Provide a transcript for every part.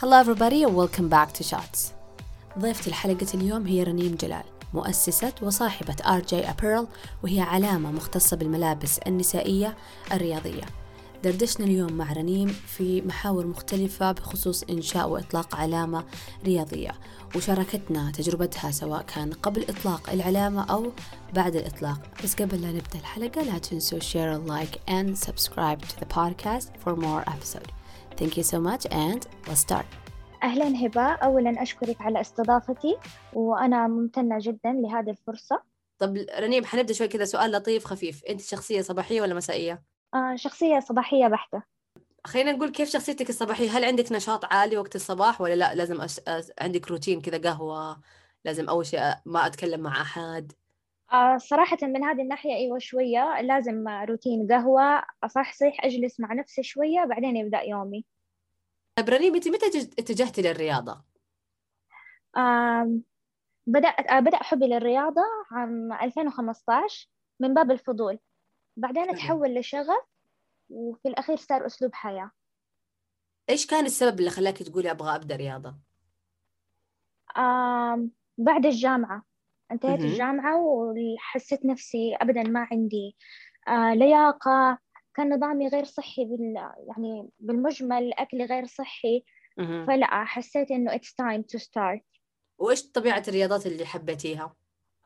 Hello everybody and welcome back to Shots. ضيفتي الحلقة اليوم هي رنيم جلال مؤسسة وصاحبة RJ Apparel وهي علامة مختصة بالملابس النسائية الرياضية دردشنا اليوم مع رنيم في محاور مختلفة بخصوص إنشاء وإطلاق علامة رياضية وشاركتنا تجربتها سواء كان قبل إطلاق العلامة أو بعد الإطلاق بس قبل لا نبدأ الحلقة لا تنسوا share, like and subscribe to the podcast for more episodes. Thank you so much and let's start. أهلا هبة. أولا أشكرك على استضافتي وأنا ممتنة جدا لهذه الفرصة. طب رنيم حنبدأ شوي كذا. سؤال لطيف خفيف. أنت شخصية صباحية ولا مسائية؟ آه شخصية صباحية بحتة. خلينا نقول كيف شخصيتك الصباحية؟ هل عندك نشاط عالي وقت الصباح ولا لا؟ لازم أش... عندك روتين كذا قهوة لازم أول شيء ما أتكلم مع أحد؟ آه صراحة من هذه الناحية أيوة شوية لازم روتين قهوة أصحصح أجلس مع نفسي شوية بعدين يبدأ يومي. طيب رنيم أنت متى اتجهتي للرياضة؟ آه بدأت آه بدأ حبي للرياضة عام 2015 من باب الفضول. بعدين تحول لشغف وفي الأخير صار أسلوب حياة. إيش كان السبب اللي خلاك تقولي أبغى أبدأ رياضة؟ آه بعد الجامعة. انتهيت الجامعة وحسيت نفسي أبدا ما عندي آه لياقة كان نظامي غير صحي بال يعني بالمجمل أكلي غير صحي. فلا حسيت إنه it's time to start. وإيش طبيعة الرياضات اللي حبيتيها؟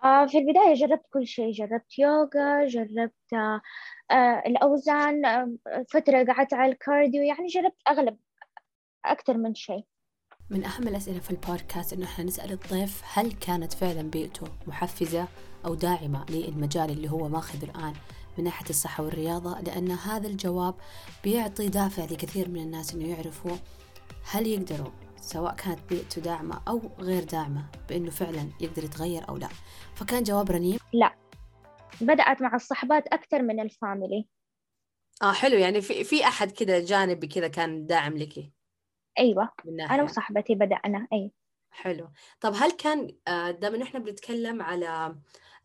آه في البداية جربت كل شيء جربت يوغا جربت آه الأوزان فترة قعدت على الكارديو يعني جربت أغلب أكثر من شيء. من أهم الأسئلة في البودكاست إنه إحنا نسأل الضيف هل كانت فعلا بيئته محفزة أو داعمة للمجال اللي هو ماخذه الآن من ناحية الصحة والرياضة؟ لأن هذا الجواب بيعطي دافع لكثير من الناس إنه يعرفوا هل يقدروا سواء كانت بيئته داعمة أو غير داعمة بإنه فعلا يقدر يتغير أو لا. فكان جواب رنيم؟ لا. بدأت مع الصحبات أكثر من الفاميلي. آه حلو. يعني في في أحد كذا جانبي كذا كان داعم لك؟ أيوة أنا وصاحبتي بدأنا أي. حلو. طب هل كان دام إنه إحنا بنتكلم على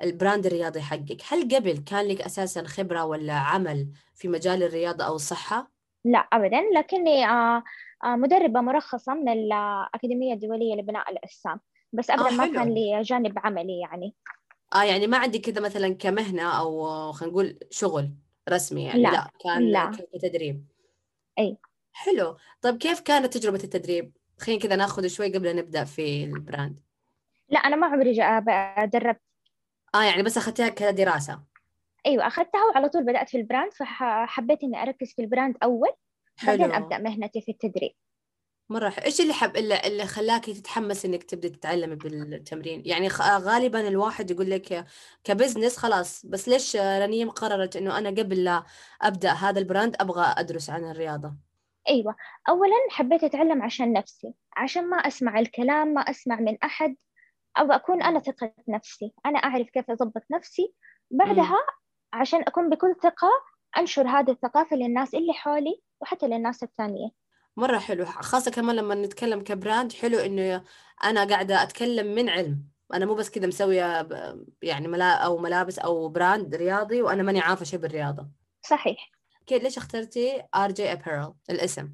البراند الرياضي حقك هل قبل كان لك أساسا خبرة ولا عمل في مجال الرياضة أو الصحة؟ لا أبدا. لكني مدربة مرخصة من الأكاديمية الدولية لبناء الأجسام. بس أبدا آه ما كان لي جانب عملي يعني. آه يعني ما عندك كذا مثلا كمهنة أو خلينا نقول شغل رسمي يعني؟ لا, لا كان لا. كتدريب. أي. حلو. طيب كيف كانت تجربة التدريب؟ خلينا كذا ناخذ شوي قبل نبدأ في ال brand. لا أنا ما عمري دربت. آه يعني بس أخذتها كدراسة. أيوة أخذتها وعلى طول بدأت في البراند فحبيت إني أركز في ال brand أول حلو. بعدين أبدأ مهنتي في التدريب. مرة حلو. إيش اللي حب اللي, اللي خلاكي تتحمس إنك تبدأ تتعلمي بالتمرين؟ يعني غالبا الواحد يقول لك ك business خلاص بس ليش رنيم قررت إنه أنا قبل لا أبدأ هذا ال brand أبغى أدرس عن الرياضة؟ أيوة. أولا حبيت أتعلم عشان نفسي. عشان ما أسمع الكلام ما أسمع من أحد. أبغى أكون أنا ثقة نفسي أنا أعرف كيف أضبط نفسي. بعدها. عشان أكون بكل ثقة أنشر هذه الثقافة للناس اللي حولي وحتى للناس الثانية. مرة حلو. خاصة كمان لما نتكلم ك brand حلو إنه أنا قاعدة أتكلم من علم. أنا مو بس كذا مسوية يعني ملا أو ملابس أو brand رياضي وأنا ماني عارفة شيء بالرياضة. صحيح. كيف ليش اخترتي RJ Apparel الاسم؟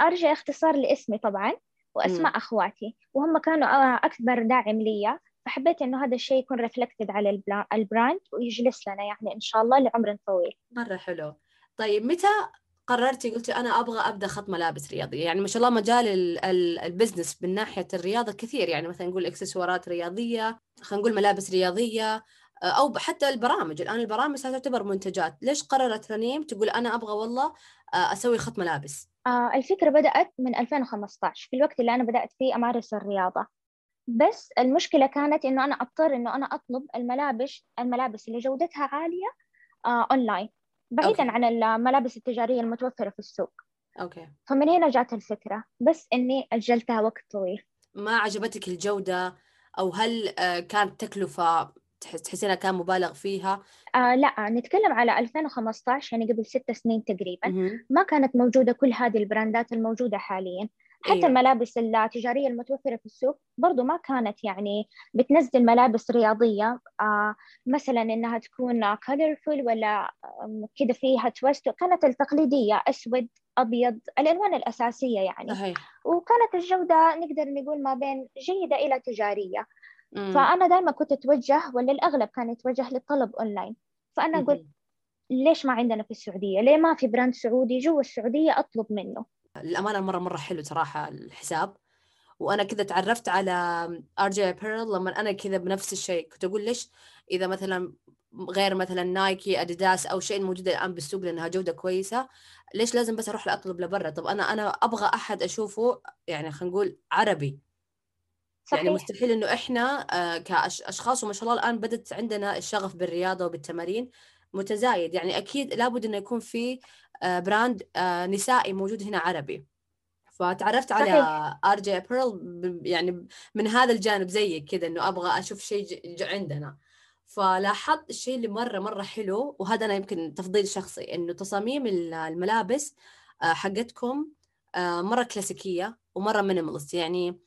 RJ اختصار لاسمي طبعا وأسماء م. أخواتي وهم كانوا أكبر داعم لي فحبيت إنه هذا الشيء يكون reflected على ال brand ويجلس لنا يعني إن شاء الله لعمر طويل. مرة حلو. طيب متى قررتي قلتي أنا أبغى أبدأ خط ملابس رياضيه يعني ما شاء الله مجال ال business من ناحية الرياضة كثير. يعني مثلا نقول إكسسوارات رياضية خلينا نقول ملابس رياضية. أو حتى البرامج. الآن البرامج تعتبر منتجات. ليش قررت رنيم تقول أنا أبغى والله أسوي خط ملابس؟ آه الفكرة بدأت من 2015 في الوقت اللي أنا بدأت فيه أمارس الرياضة. بس المشكلة كانت إنه أنا أضطر إنه أنا أطلب الملابس الملابس اللي جودتها عالية آه أونلاين. بعيدا أوكي. عن الملابس التجارية المتوفرة في السوق. أوكي. فمن هنا جات الفكرة. بس إني أجلتها وقت طويل. ما عجبتك الجودة؟ أو هل كانت تكلفة تحسينها كان مبالغ فيها؟ آه لا نتكلم على 2015 يعني قبل ست سنين تقريبا. ما كانت موجودة كل هذه البراندات الموجودة حاليا. حتى أيوة. الملابس التجارية المتوفرة في السوق برضو ما كانت يعني بتنزل ملابس رياضية. آه مثلا إنها تكون كولرفول ولا كذا فيها تويست كانت التقليدية أسود أبيض الألوان الأساسية يعني. صحيح. وكانت الجودة نقدر نقول ما بين جيدة إلى تجارية. مم. فأنا دائما كنت أتوجه ولا الأغلب كان يتوجه للطلب أونلاين. فأنا قلت ليش ما عندنا في السعودية؟ ليه ما في brand سعودي جوا السعودية أطلب منه؟ الأمانة مرة مرة حلو صراحة الحساب. وأنا كذا تعرفت على RJ Apparel لما أنا كذا بنفس الشيء كنت أقول ليش إذا مثلا غير مثلا Nike Adidas أو شيء موجود الآن بالسوق لأنها جودة كويسة ليش لازم بس أروح اطلب لبرا؟ طب أنا أنا أبغى أحد أشوفه يعني خلينا نقول عربي. صحيح. يعني مستحيل إنه إحنا آه، كاشخاص وما شاء الله الآن بدت عندنا الشغف بالرياضة وبالتمارين متزايد. يعني أكيد لابد إنه يكون في آه، brand آه، نسائي موجود هنا عربي. فتعرفت على RJ Apparel يعني من هذا الجانب زيك كذا إنه أبغى أشوف شيء عندنا. فلاحظت الشيء اللي مرة مرة حلو وهذا أنا يمكن تفضيل شخصي إنه تصاميم الملابس حقتكم مرة كلاسيكية ومرة minimalist يعني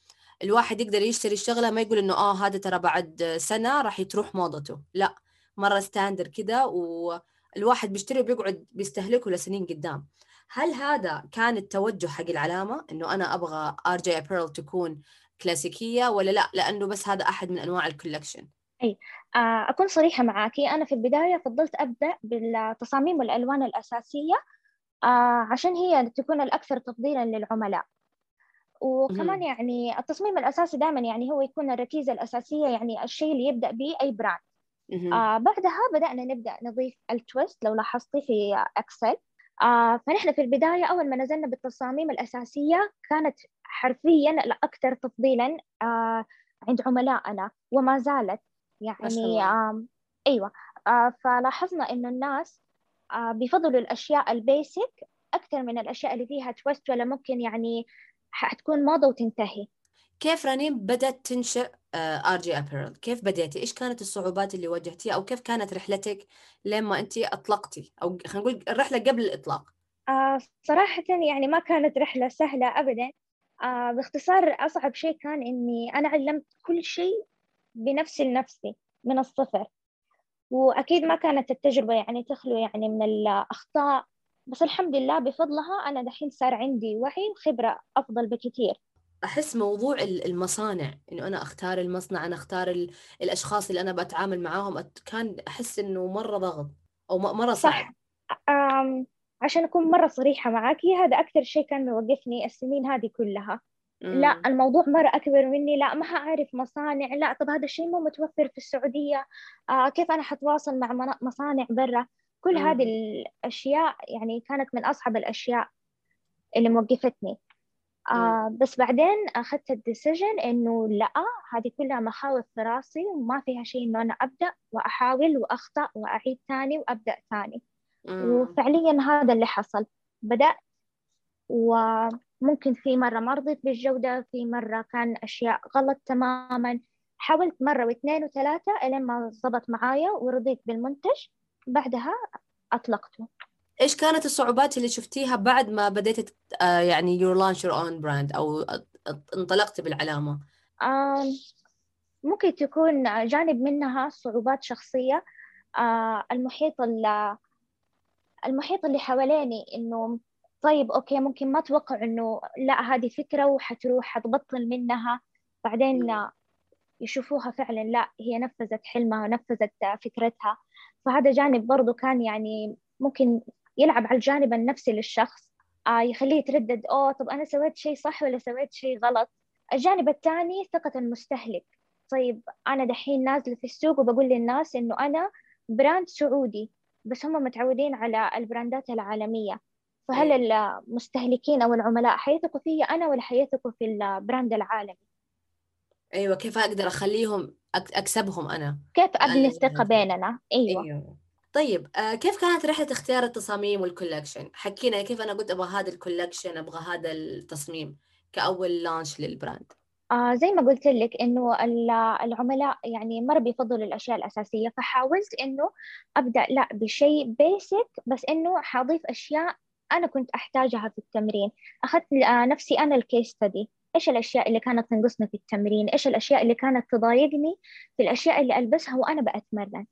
الواحد يقدر يشتري الشغلة ما يقول إنه آه هذا ترى بعد سنة راح تروح موضته. لا مرة standard كذا والواحد بيشتري وبيقعد بيستهلكه لسنين قدام. هل هذا كان التوجه حق العلامة إنه أنا أبغى RJ Apparel تكون كلاسيكية ولا لا؟ لأنه بس هذا أحد من أنواع ال collection. أي آه، أكون صريحة معاكي. أنا في البداية فضلت أبدأ بالتصاميم والألوان الأساسية آه، عشان هي تكون الأكثر تفضيلا للعملاء. وكمان يعني التصميم الأساسي دائما يعني هو يكون الركيزة الأساسية يعني الشيء اللي يبدأ به أي brand آه بعدها بدأنا نبدأ نضيف ال twist لو لاحظتي في أكسل آه فنحن في البداية أول ما نزلنا بالتصاميم الأساسية كانت حرفيا الأكثر تفضيلا آه عند عملائنا وما زالت يعني آه أيوة. آه فلاحظنا إنه الناس آه بيفضلوا الأشياء ال basic أكثر من الأشياء اللي فيها twist ولا ممكن يعني حتكون موضة وتنتهي. كيف رنيم بدأت تنشئ RJ Apparel؟ كيف بديتي إيش كانت الصعوبات اللي واجهتيها أو كيف كانت رحلتك لما انت أطلقتي؟ أو خلينا نقول الرحلة قبل الإطلاق. آه صراحة يعني ما كانت رحلة سهلة ابدا. آه باختصار أصعب شيء كان إني أنا علمت كل شيء بنفسي لنفسي من الصفر. وأكيد ما كانت التجربة يعني تخلو يعني من الأخطاء بس الحمد لله بفضلها أنا دحين صار عندي وعي وخبره أفضل بكثير أحس موضوع المصانع إنه أنا أختار المصنع أنا أختار الأشخاص اللي أنا بتعامل معاهم كان أحس إنه مرة ضغط أو مرة صعب. صح عشان أكون مرة صريحة معاكي هذا أكثر شيء كان موقفني السنين هذه كلها. مم. لا الموضوع مرة أكبر مني لا ما أعرف مصانع لا طب هذا الشيء مو متوفر في السعودية. آه كيف أنا حتواصل مع مصانع برا؟ كل. هذه الأشياء يعني كانت من أصعب الأشياء اللي موقفتني. آه بس بعدين أخذت الديسيجن إنه لأ هذه كلها مخاوف في راسي وما فيها شيء إنه أنا أبدأ وأحاول وأخطأ وأعيد ثاني وأبدأ ثاني. وفعليا هذا اللي حصل. بدأت وممكن في مرة ما رضيت بالجودة في مرة كان أشياء غلط تماما. حاولت مرة واثنين وثلاثة إلين ما ضبط معايا ورضيت بالمنتج. بعدها أطلقته. إيش كانت الصعوبات اللي شفتيها بعد ما بديت آه، يعني you launch your own brand أو انطلقتي بالعلامة؟ ممكن تكون جانب منها صعوبات شخصية. آه، المحيط المحيط اللي حواليني إنه طيب أوكي ممكن ما توقع إنه لا هذه فكرة وحتروح حتبطل منها. بعدين يشوفوها فعلا لا هي نفذت حلمها ونفذت فكرتها. فهذا جانب برضو كان يعني ممكن يلعب على الجانب النفسي للشخص. آه يخليه يتردد أوه طب أنا سويت شيء صح ولا سويت شيء غلط؟ الجانب الثاني ثقة المستهلك طيب أنا دحين نازلة في السوق وبقول للناس إنه أنا brand سعودي بس هم متعودين على البراندات العالمية. فهل أيوة. المستهلكين أو العملاء حيثقوا فيا أنا ولا حيثقوا في ال brand العالمي؟ أيوة كيف أقدر أخليهم أكسبهم أنا؟ كيف أبني الثقة بيننا؟ أيوة, أيوة. طيب آه كيف كانت رحلة اختيار التصاميم وال collection؟ حكينا كيف أنا قلت أبغى هذا ال collection أبغى هذا التصميم كأول launch لل brand آه زي ما قلت لك إنه العملاء يعني مرة بيفضلوا الأشياء الأساسية فحاولت إنه أبدأ لا بشيء basic بس إنه حأضيف أشياء أنا كنت أحتاجها في التمرين. أخذت آه، نفسي أنا ال case study إيش الأشياء اللي كانت تنقصني في التمرين؟ إيش الأشياء اللي كانت تضايقني في الأشياء اللي ألبسها وأنا بأتمرن؟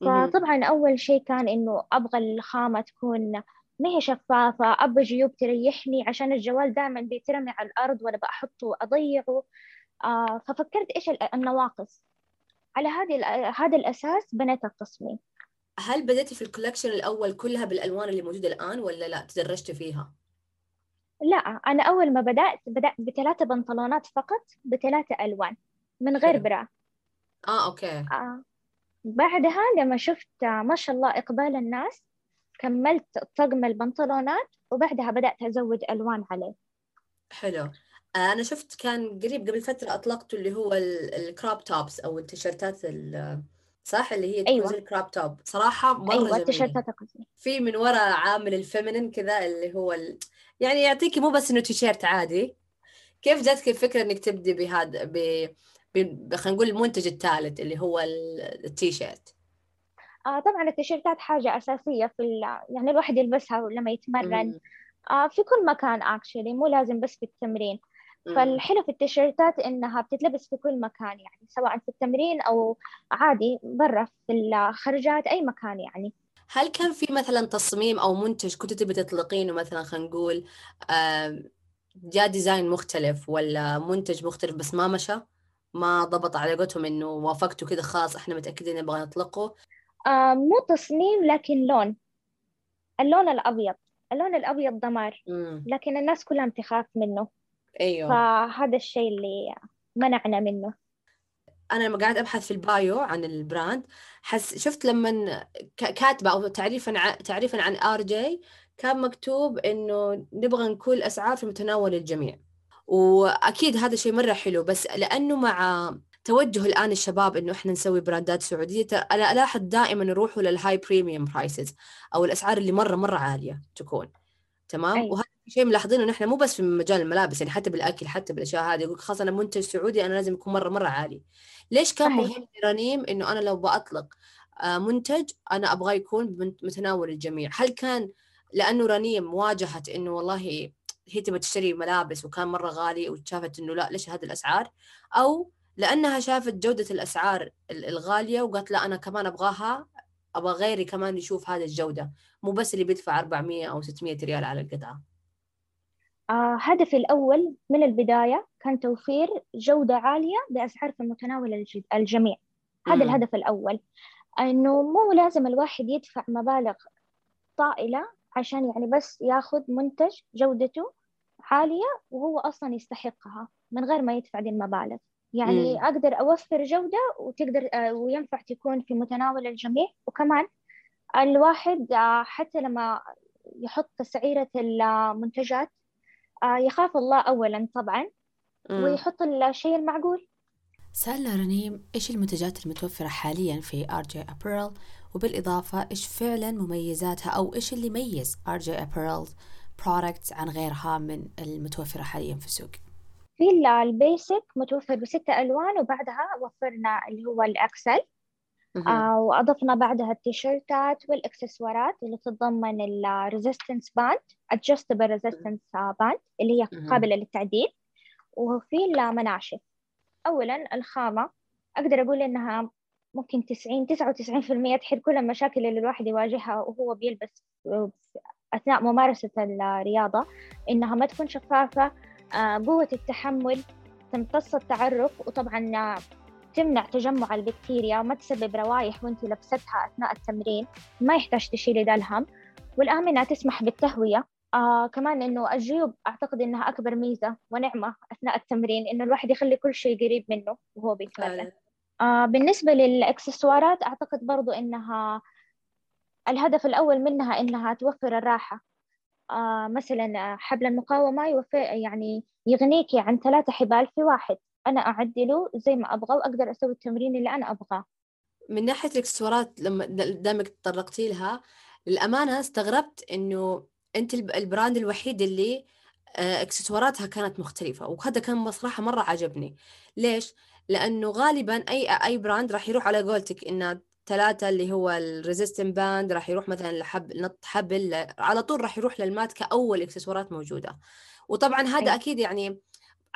فطبعا أول شيء كان إنه أبغى الخامة تكون ما هي شفافة أبى جيوب تريحني عشان الجوال دائما بيترمي على الأرض وأنا بأحطه وأضيعه. آه ففكرت إيش النواقص. على هذه هذا الأساس بنيت التصميم. هل بدأتي في ال collection الأول كلها بالألوان اللي موجودة الآن ولا لا؟ تدرجتي فيها؟ لا أنا أول ما بدأت بدأت بثلاثة بنطلونات فقط بثلاثة ألوان من غير bra. آه أوكي. آه. بعدها لما شفت ما شاء الله إقبال الناس كملت طقم البنطلونات وبعدها بدأت أزود ألوان عليه. حلو. أنا شفت كان قريب قبل فترة أطلقتوا اللي هو ال crop tops أو التيشيرتات صح؟ اللي هي أيوة. ال crop top صراحة مرة أيوة التيشيرتات في من وراء عامل ال feminine كذا اللي هو ال... يعني يعطيكي مو بس إنه تيشيرت عادي. كيف جاتك الفكرة إنك تبدي بهذا ب... ب... خلينا نقول المنتج الثالث اللي هو التيشيرت؟ آه طبعا التيشيرتات حاجة أساسية في ال... يعني الواحد يلبسها لما يتمرن. آه في كل مكان اكشلي مو لازم بس في التمرين. فالحلو في التيشيرتات إنها بتتلبس في كل مكان يعني سواء في التمرين أو عادي برا في الخرجات أي مكان يعني. هل كان في مثلا تصميم أو منتج كنت تبي تطلقينه مثلا خلينا نقول جاء design مختلف ولا منتج مختلف بس ما مشى؟ ما ضبط على قولتهم إنه وافقتوا كذا خلاص إحنا متأكدين نبغى نطلقه آه مو تصميم لكن لون. اللون الأبيض. اللون الأبيض دمار. لكن الناس كلها بتخاف منه. أيوه. فهذا الشيء اللي منعنا منه. أنا لما قاعد أبحث في ال bio عن ال brand حس شفت لما كاتبة أو تعريفا تعريفا عن RJ كان مكتوب إنه نبغى نكون الأسعار في متناول الجميع. وأكيد هذا شيء مرة حلو بس لأنه مع توجه الآن الشباب إنه إحنا نسوي brandات سعودية أنا الاحظ دائما يروحوا لل high premium prices أو الأسعار اللي مرة مرة عالية تكون. تمام؟ أيوة. وهذا شيء ملاحظينه نحن مو بس في مجال الملابس يعني حتى بالأكل حتى بالأشياء هذه يقول خلاص أنا منتج سعودي أنا لازم يكون مرة مرة عالي. ليش كان صحيح. مهم لرنيم إنه أنا لو بأطلق آه، منتج أنا أبغاه يكون متناول الجميع؟ هل كان لأنه رنيم واجهت إنه والله هي تبغى تشتري ملابس وكان مرة غالي وشافت إنه لا ليش هذه الأسعار؟ أو لأنها شافت جودة الأسعار الغالية وقالت لا أنا كمان أبغاها أبغى غيري كمان يشوف هذه الجودة مو بس اللي بيدفع 400 أو 600 ريال على القطعة. هدفي الأول من البداية كان توفير جودة عالية بأسعار في متناول الجميع. هذا الهدف الأول. إنه مو لازم الواحد يدفع مبالغ طائلة عشان يعني بس ياخذ منتج جودته عالية وهو أصلا يستحقها من غير ما يدفع دي المبالغ. يعني مم. أقدر أوفر جودة وتقدر آه، وينفع تكون في متناول الجميع. وكمان الواحد آه، حتى لما يحط تسعيرة المنتجات آه، يخاف الله أولا طبعا ويحط الشيء المعقول. سألنا رنيم إيش المنتجات المتوفرة حاليا في RJ Apparel وبالإضافة إيش فعلا مميزاتها؟ أو إيش اللي يميز RJ Apparel products عن غيرها من المتوفرة حاليا في السوق؟ في ال basic متوفر بستة ألوان وبعدها وفرنا اللي هو ال XL. آه وأضفنا بعدها التيشيرتات والإكسسوارات اللي تتضمن ال resistance band adjustable resistance باند اللي هي قابلة للتعديل. وفي المناشف. أولا الخامة أقدر أقول إنها ممكن تسعين تسعة وتسعين في المية تحل كل المشاكل اللي الواحد يواجهها وهو بيلبس أثناء ممارسة الرياضة إنها ما تكون شفافة آه، قوة التحمل تمتص التعرق وطبعا تمنع تجمع البكتيريا وما تسبب روايح وانت لبستها أثناء التمرين ما يحتاج تشيلي ذا الهم. والآمنة تسمح بالتهوية. آه كمان إنه الجيوب أعتقد إنها أكبر ميزة ونعمة أثناء التمرين إنه الواحد يخلي كل شيء قريب منه وهو بيتمرن. آه بالنسبة للإكسسوارات أعتقد برضو إنها الهدف الأول منها إنها توفر الراحة. آه مثلا حبل المقاومة يوفر يعني يغنيكي عن ثلاثة حبال في واحد. أنا أعدله زي ما أبغى وأقدر أسوي التمرين اللي أنا أبغاه. من ناحية الإكسسوارات لما دامك تطرقتي لها للأمانة استغربت إنه أنت ال brand الوحيد اللي آه، اكسسواراتها كانت مختلفة وهذا كان بصراحة مرة عجبني. ليش؟ لأنه غالبا أي أي brand راح يروح على قولتك إنه ثلاثة اللي هو ال resistance band راح يروح مثلا لحب نط حبل على طول راح يروح لل mat كأول اكسسوارات موجودة. وطبعا هذا أكيد يعني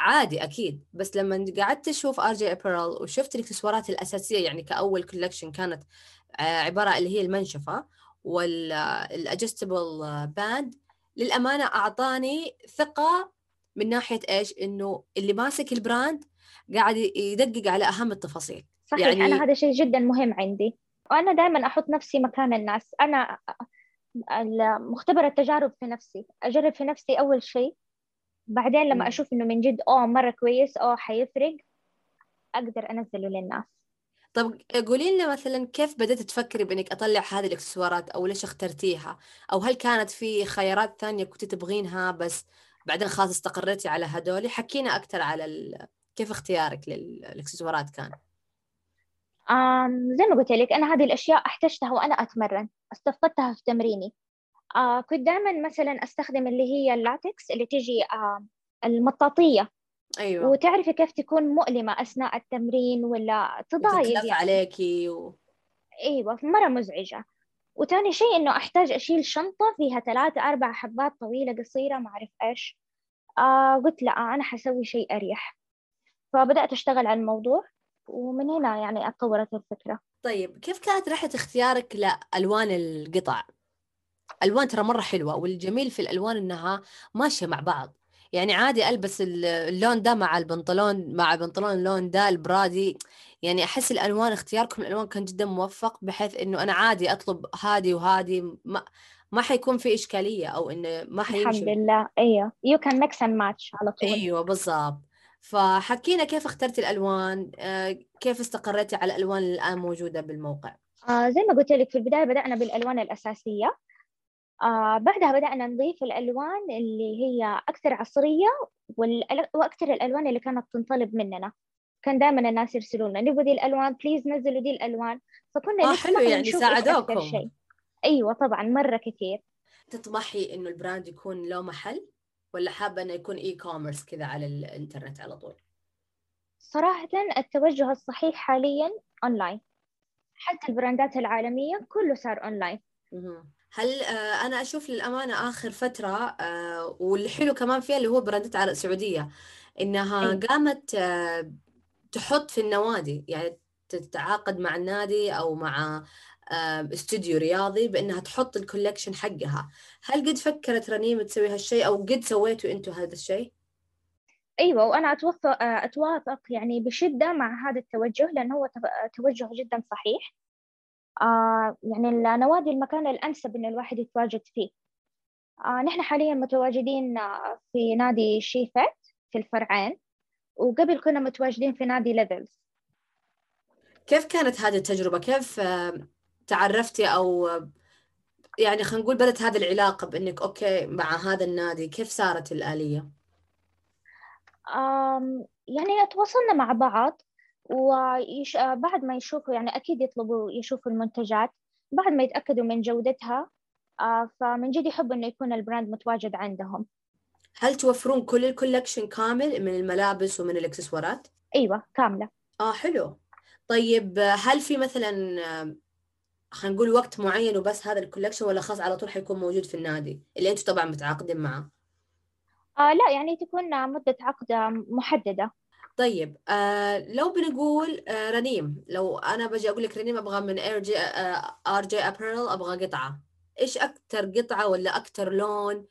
عادي أكيد. بس لما قعدت أشوف RJ Apparel وشفت الإكسسوارات الأساسية يعني كأول collection كانت آه، عبارة اللي هي المنشفة وال adjustable band للأمانة أعطاني ثقة من ناحية إيش؟ إنه اللي ماسك ال brand قاعد يدقق على أهم التفاصيل. صحيح يعني... أنا هذا شيء جدا مهم عندي. وأنا دائما أحط نفسي مكان الناس. أنا مختبر التجارب في نفسي. أجرب في نفسي أول شيء. بعدين لما أشوف إنه من جد اوه مرة كويس اوه حيفرق أقدر أنزله للناس. طب قولي لنا مثلا كيف بدأت تفكري بإنك أطلع هذه الاكسسوارات أو ليش اخترتيها؟ أو هل كانت في خيارات ثانية كنت تبغينها بس بعدين خلاص استقريتي على هدول؟ حكينا أكثر على ال... كيف اختيارك للاكسسوارات كان؟ آم زي ما قلت لك أنا هذه الأشياء احتجتها وأنا أتمرن. استفدتها في تمريني. آه كنت دائما مثلا أستخدم اللي هي اللاتكس اللي تجي آه المطاطية. أيوة. وتعرفي كيف تكون مؤلمة أثناء التمرين ولا تضايق يعني. عليكي و... أيوة مرة مزعجة. وتاني شيء إنه أحتاج أشيل شنطة فيها ثلاثة أربع حبات طويلة قصيرة ما أعرف إيش. آه قلت لا أنا حسوي شيء أريح. فبدأت أشتغل على الموضوع ومن هنا يعني أتطورت الفكرة. طيب كيف كانت رحلة اختيارك لألوان القطع؟ ألوان ترى مرة حلوة والجميل في الألوان إنها ماشية مع بعض. يعني عادي ألبس اللون ده مع البنطلون مع بنطلون اللون ده البرادي يعني أحس الألوان اختياركم الألوان كان جدا موفق بحيث إنه أنا عادي أطلب هذه وهذه ما ما حيكون في إشكالية أو إنه ما حيمشي. الحمد لله. أيوه. you can mix and match على طول. أيوه بالضبط. فحكينا كيف اخترتي الألوان آه، كيف استقريتي على الألوان اللي الآن موجودة بالموقع؟ آه زي ما قلت لك في البداية بدأنا بالألوان الأساسية. آه بعدها بدأنا نضيف الألوان اللي هي أكثر عصرية وأكثر الألوان اللي كانت تنطلب مننا. كان دائما الناس يرسلوا لنا نبغى دي الألوان please نزلوا دي الألوان. فكنا آه حلو يعني ساعدوكم. شيء. أيوة طبعا مرة كثير. تطمحي إنه ال brand يكون له محل ولا حابة إنه يكون e-commerce كذا على الإنترنت على طول؟ صراحة التوجه الصحيح حاليا أونلاين حتى البراندات العالمية كله صار أونلاين هل آه أنا أشوف للأمانة آخر فترة آه واللي حلو كمان فيها اللي هو براندات على سعودية إنها أي. قامت آه تحط في النوادي يعني تتعاقد مع النادي أو مع استوديو رياضي بإنها تحط ال collection حقها. هل قد فكرت رنيم تسوي هالشيء أو قد سويتوا أنتم هذا الشيء؟ أيوه وأنا اتوافق أتوافق يعني بشدة مع هذا التوجه لأنه هو توجه جدا صحيح. يعني النوادي المكان الأنسب إن الواحد يتواجد فيه آه نحن حاليا متواجدين في نادي شيفت في الفرعين وقبل كنا متواجدين في نادي ليفلز كيف كانت هذه التجربة؟ كيف تعرفتي أو يعني خلينا نقول بدت هذه العلاقة بإنك okay مع هذا النادي كيف صارت الآلية؟ أم يعني تواصلنا مع بعض وبعد ما يشوفوا يعني أكيد يطلبوا يشوفوا المنتجات بعد ما يتأكدوا من جودتها فمن جد يحبوا إنه يكون ال brand متواجد عندهم. هل توفرون كل ال collection كامل من الملابس ومن الإكسسوارات؟ أيوه كاملة. آه حلو. طيب هل في مثلا خلينا نقول وقت معين وبس هذا ال collection ولا خاص على طول حيكون موجود في النادي اللي أنتم طبعا متعاقدين معه؟ آه لا يعني تكون مدة عقد محددة. طيب آه لو بنقول آه رنيم لو أنا بجي أقول لك رنيم أبغى من إر جي آر جي أبريل أبغى قطعة. إيش أكثر قطعة ولا أكثر لون؟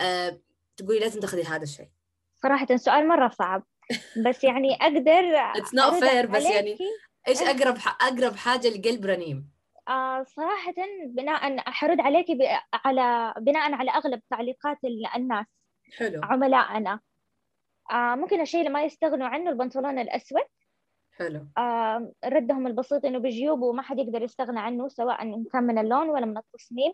آه تقولي لازم تاخذي هذا الشيء. صراحة سؤال مرة صعب بس يعني أقدر اتس نوت فير بس يعني إيش أقرب أقرب حاجة لقلب رنيم؟ آه صراحة بناء حرد عليك على بناء على أغلب تعليقات الناس. حلو. عملائنا آه ممكن الشيء اللي ما يستغنوا عنه البنطلون الأسود. حلو. آه ردهم البسيط إنه بجيوب وما حد يقدر يستغنى عنه سواء كان من اللون ولا من التصميم.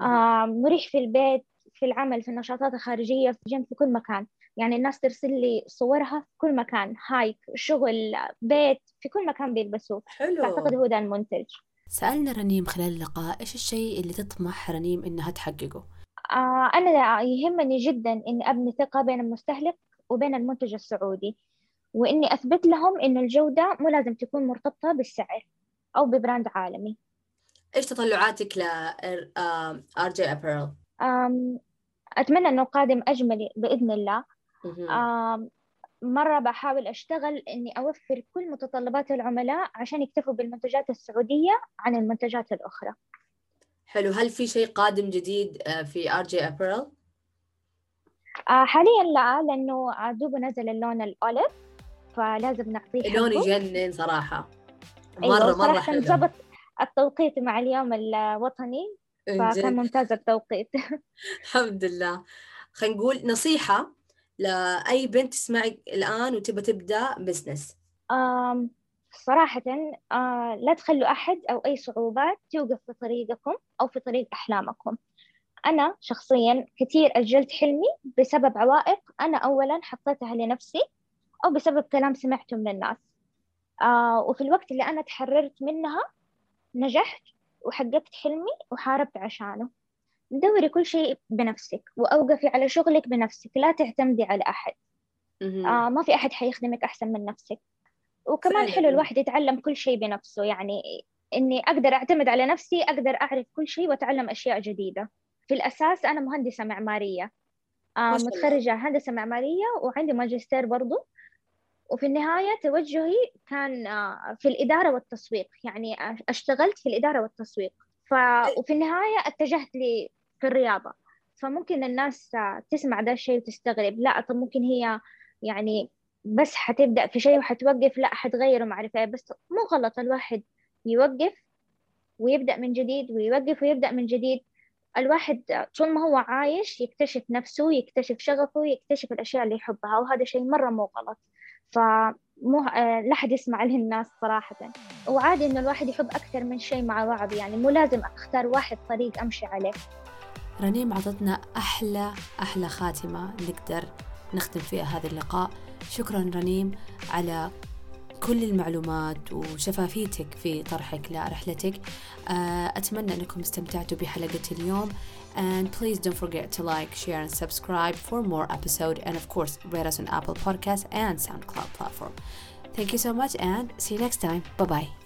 آه مريح في البيت في العمل في النشاطات الخارجية في الجيم في كل مكان. يعني الناس ترسل لي صورها في كل مكان هايك شغل بيت في كل مكان بيلبسوه. حلو. أعتقد هو ده المنتج. سألنا رنيم خلال اللقاء إيش الشيء اللي تطمح رنيم إنها تحققه؟ آه أنا يهمني جدا إني أبني ثقة بين المستهلك وبين المنتج السعودي. وإني أثبت لهم إن الجودة مو لازم تكون مرتبطة بالسعر أو ب brand عالمي. إيش تطلعاتك ل RJ Apparel؟ أتمنى إنه القادم أجمل بإذن الله. مرة بحاول أشتغل إني أوفر كل متطلبات العملاء عشان يكتفوا بالمنتجات السعودية عن المنتجات الأخرى. حلو. هل في شيء قادم جديد آه، في ابرل؟ آه حاليا لا لأنه دوب نزل اللون الأوليف فلازم نعطيه اللون يجنن صراحة. مرة أيوة مره حلو. ضبط التوقيت مع اليوم الوطني فكان ممتاز التوقيت. الحمد لله. خلينا نقول نصيحة لأي بنت تسمعك الآن وتبى تبدأ بزنس صراحة آه لا تخلوا أحد أو أي صعوبات توقف في طريقكم أو في طريق أحلامكم. أنا شخصيا كثير أجلت حلمي بسبب عوائق أنا أولا حطيتها لنفسي أو بسبب كلام سمعته من الناس. آه وفي الوقت اللي أنا تحررت منها نجحت وحققت حلمي وحاربت عشانه. دوري كل شيء بنفسك وأوقفي على شغلك بنفسك لا تعتمدي على أحد. آه ما في أحد حيخدمك أحسن من نفسك. وكمان حلو الواحد يتعلم كل شيء بنفسه يعني إني أقدر أعتمد على نفسي أقدر أعرف كل شيء وأتعلم أشياء جديدة. في الأساس أنا مهندسة معمارية. آه متخرجة هندسة معمارية وعندي ماجستير برضو. وفي النهاية توجهي كان آه، في الإدارة والتسويق. يعني أشتغلت في الإدارة والتسويق. ف... وفي النهاية اتجهت لي في الرياضة. فممكن الناس تسمع ده الشيء وتستغرب. لا طب ممكن هي يعني بس حتبدأ في شيء وحتوقف. لا حتغير وما أعرف بس مو غلط. الواحد يوقف ويبدأ من جديد ويوقف ويبدأ من جديد. الواحد طول ما هو عايش يكتشف نفسه يكتشف شغفه يكتشف الأشياء اللي يحبها وهذا شيء مرة مو غلط. فمو لا حد يسمع له الناس صراحة. وعادي إنه الواحد يحب أكثر من شيء مع بعض يعني مو لازم أختار واحد طريق أمشي عليه. رنيم عطتنا أحلى أحلى خاتمة نقدر نختم فيها هذا اللقاء. شكرا رنيم على كل المعلومات وشفافيتك في طرحك لرحلتك أتمنى أنكم استمتعتوا بحلقة اليوم and please don't forget to like, share and subscribe for more episode and of course rate us on Apple Podcasts and SoundCloud platform. Thank you so much and see you next time. Bye bye.